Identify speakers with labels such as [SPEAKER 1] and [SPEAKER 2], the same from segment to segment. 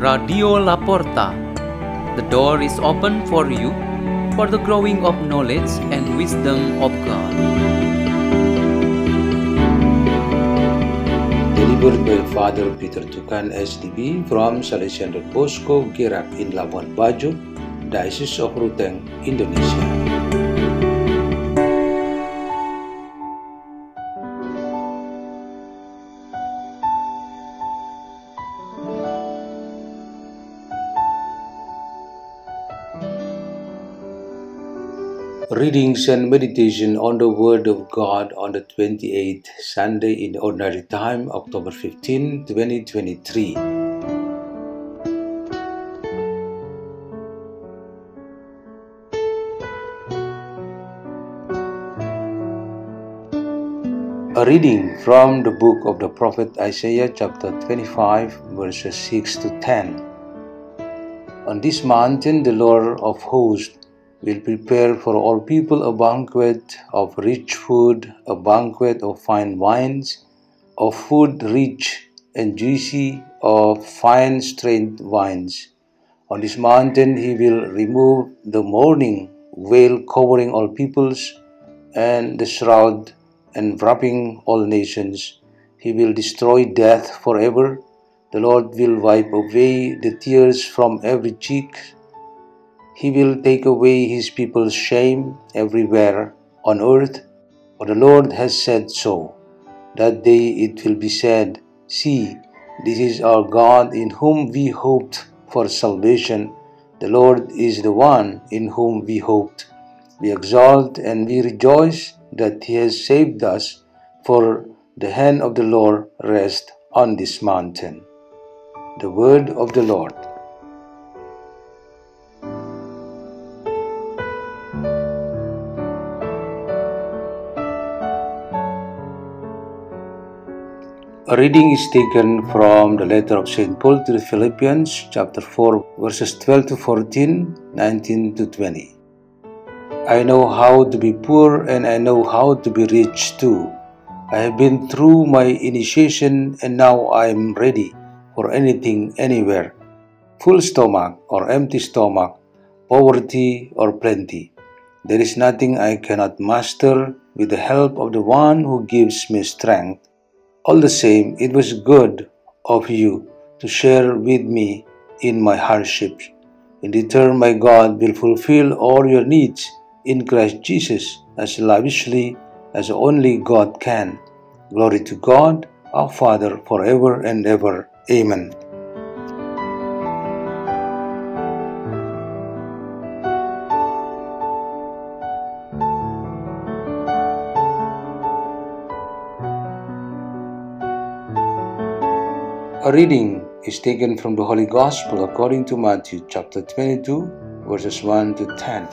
[SPEAKER 1] Radio Laporta. The door is open for you for the growing of knowledge and wisdom of God.
[SPEAKER 2] Delivered by Father Peter Tukan SDB from Salesian Don Bosco, Girak in Labuan Bajo, Diocese of Ruteng, Indonesia. Readings and meditation on the Word of God on the 28th Sunday in Ordinary Time, October 15, 2023. A reading from the book of the prophet Isaiah, chapter 25, verses 6 to 10. On this mountain, the Lord of hosts will prepare for all people a banquet of rich food, a banquet of fine wines, of food rich and juicy, of fine strained wines. On this mountain he will remove the mourning veil covering all peoples, and the shroud enwrapping all nations. He will destroy death forever. The Lord will wipe away the tears from every cheek. He will take away his people's shame everywhere on earth, for the Lord has said so. That day it will be said, See, this is our God in whom we hoped for salvation. The Lord is the one in whom we hoped. We exalt and we rejoice that he has saved us, for the hand of the Lord rests on this mountain. The word of the Lord. A reading is taken from the letter of St. Paul to the Philippians, chapter 4, verses 12 to 14, 19 to 20. I know how to be poor and I know how to be rich too. I have been through my initiation and now I am ready for anything, anywhere. Full stomach or empty stomach, poverty or plenty. There is nothing I cannot master with the help of the one who gives me strength. All the same, it was good of you to share with me in my hardships. In return, my God will fulfill all your needs in Christ Jesus as lavishly as only God can. Glory to God, our Father, forever and ever. Amen. A reading is taken from the Holy Gospel according to Matthew chapter 22, verses 1 to 10.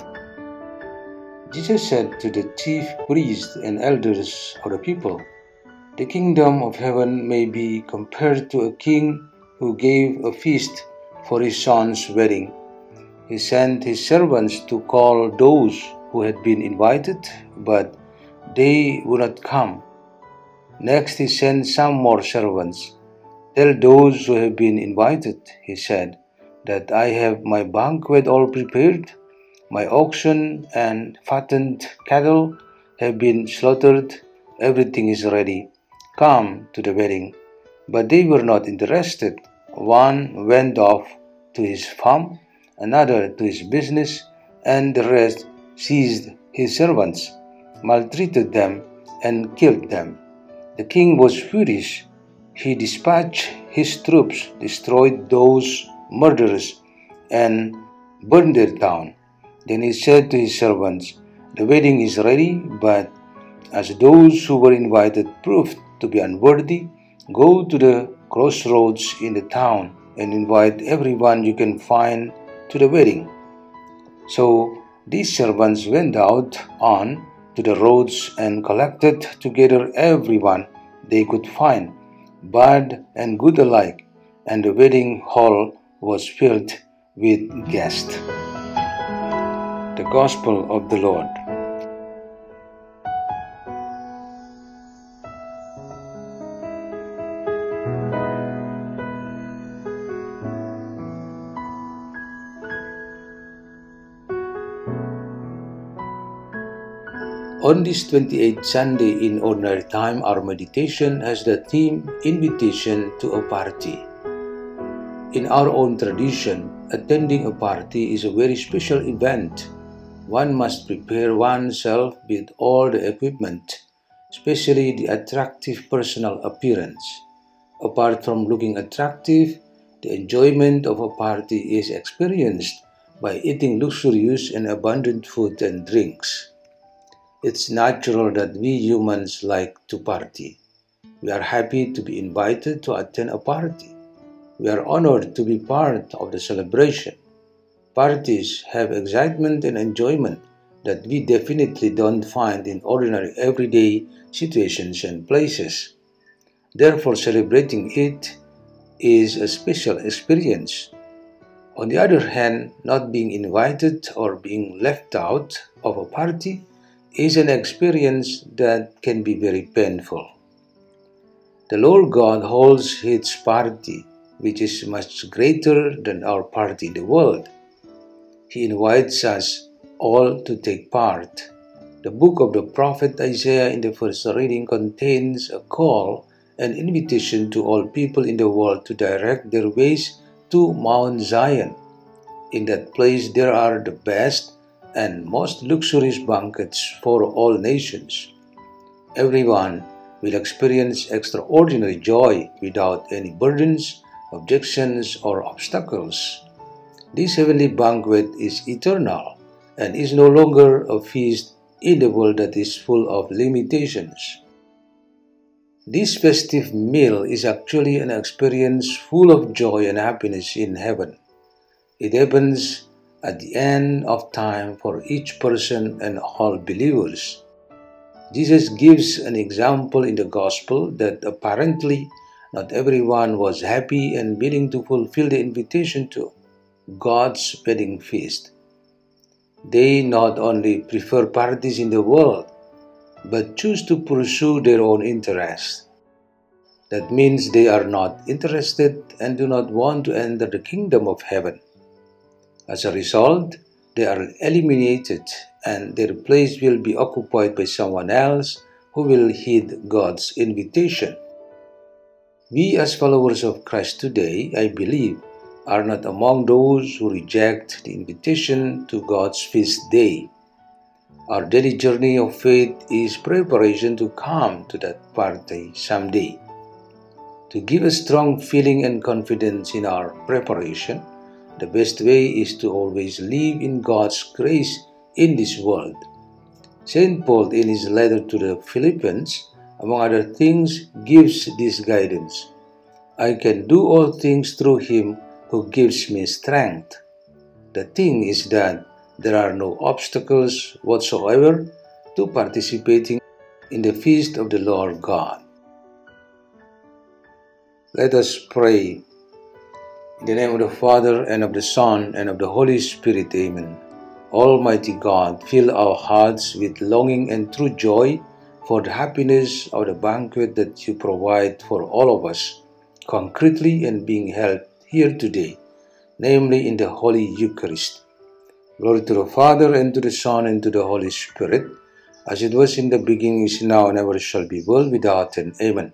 [SPEAKER 2] Jesus said to the chief priests and elders of the people, The kingdom of heaven may be compared to a king who gave a feast for his son's wedding. He sent his servants to call those who had been invited, but they would not come. Next, he sent some more servants. Tell those who have been invited, he said, that I have my banquet all prepared. My oxen and fattened cattle have been slaughtered. Everything is ready. Come to the wedding. But they were not interested. One went off to his farm, another to his business, and the rest seized his servants, maltreated them, and killed them. The king was furious he dispatched his troops, destroyed those murderers, and burned their town. Then he said to his servants, The wedding is ready, but as those who were invited proved to be unworthy, go to the crossroads in the town and invite everyone you can find to the wedding. So these servants went out on to the roads and collected together everyone they could find bad and good alike, and the wedding hall was filled with guests. The Gospel of the Lord. On this 28th Sunday in Ordinary Time, our meditation has the theme Invitation to a Party. In our own tradition, attending a party is a very special event. One must prepare oneself with all the equipment, especially the attractive personal appearance. Apart from looking attractive, the enjoyment of a party is experienced by eating luxurious and abundant food and drinks. It's natural that we humans like to party. We are happy to be invited to attend a party. We are honored to be part of the celebration. Parties have excitement and enjoyment that we definitely don't find in ordinary everyday situations and places. Therefore, celebrating it is a special experience. On the other hand, not being invited or being left out of a party is an experience that can be very painful. The Lord God holds His party, which is much greater than our party in the world. He invites us all to take part. The book of the prophet Isaiah in the first reading contains a call an invitation to all people in the world to direct their ways to Mount Zion. In that place, there are the best and most luxurious banquets for all nations. Everyone will experience extraordinary joy without any burdens, objections, or obstacles. This heavenly banquet is eternal and is no longer a feast in the world that is full of limitations. This festive meal is actually an experience full of joy and happiness in heaven. It happens at the end of time for each person and all believers. Jesus gives an example in the gospel that apparently not everyone was happy and willing to fulfill the invitation to God's wedding feast. They not only prefer parties in the world, but choose to pursue their own interests. That means they are not interested and do not want to enter the kingdom of heaven. As a result, they are eliminated and their place will be occupied by someone else who will heed God's invitation. We, as followers of Christ today, I believe, are not among those who reject the invitation to God's feast day. Our daily journey of faith is preparation to come to that party someday. To give a strong feeling and confidence in our preparation, the best way is to always live in God's grace in this world. St. Paul, in his letter to the Philippians, among other things, gives this guidance I can do all things through him who gives me strength. The thing is that there are no obstacles whatsoever to participating in the feast of the Lord God. Let us pray in the name of the Father, and of the Son, and of the Holy Spirit, Amen. Almighty God, fill our hearts with longing and true joy for the happiness of the banquet that you provide for all of us, concretely and being held here today, namely in the Holy Eucharist. Glory to the Father, and to the Son, and to the Holy Spirit, as it was in the beginning, is now, and ever shall be, world without end. Amen.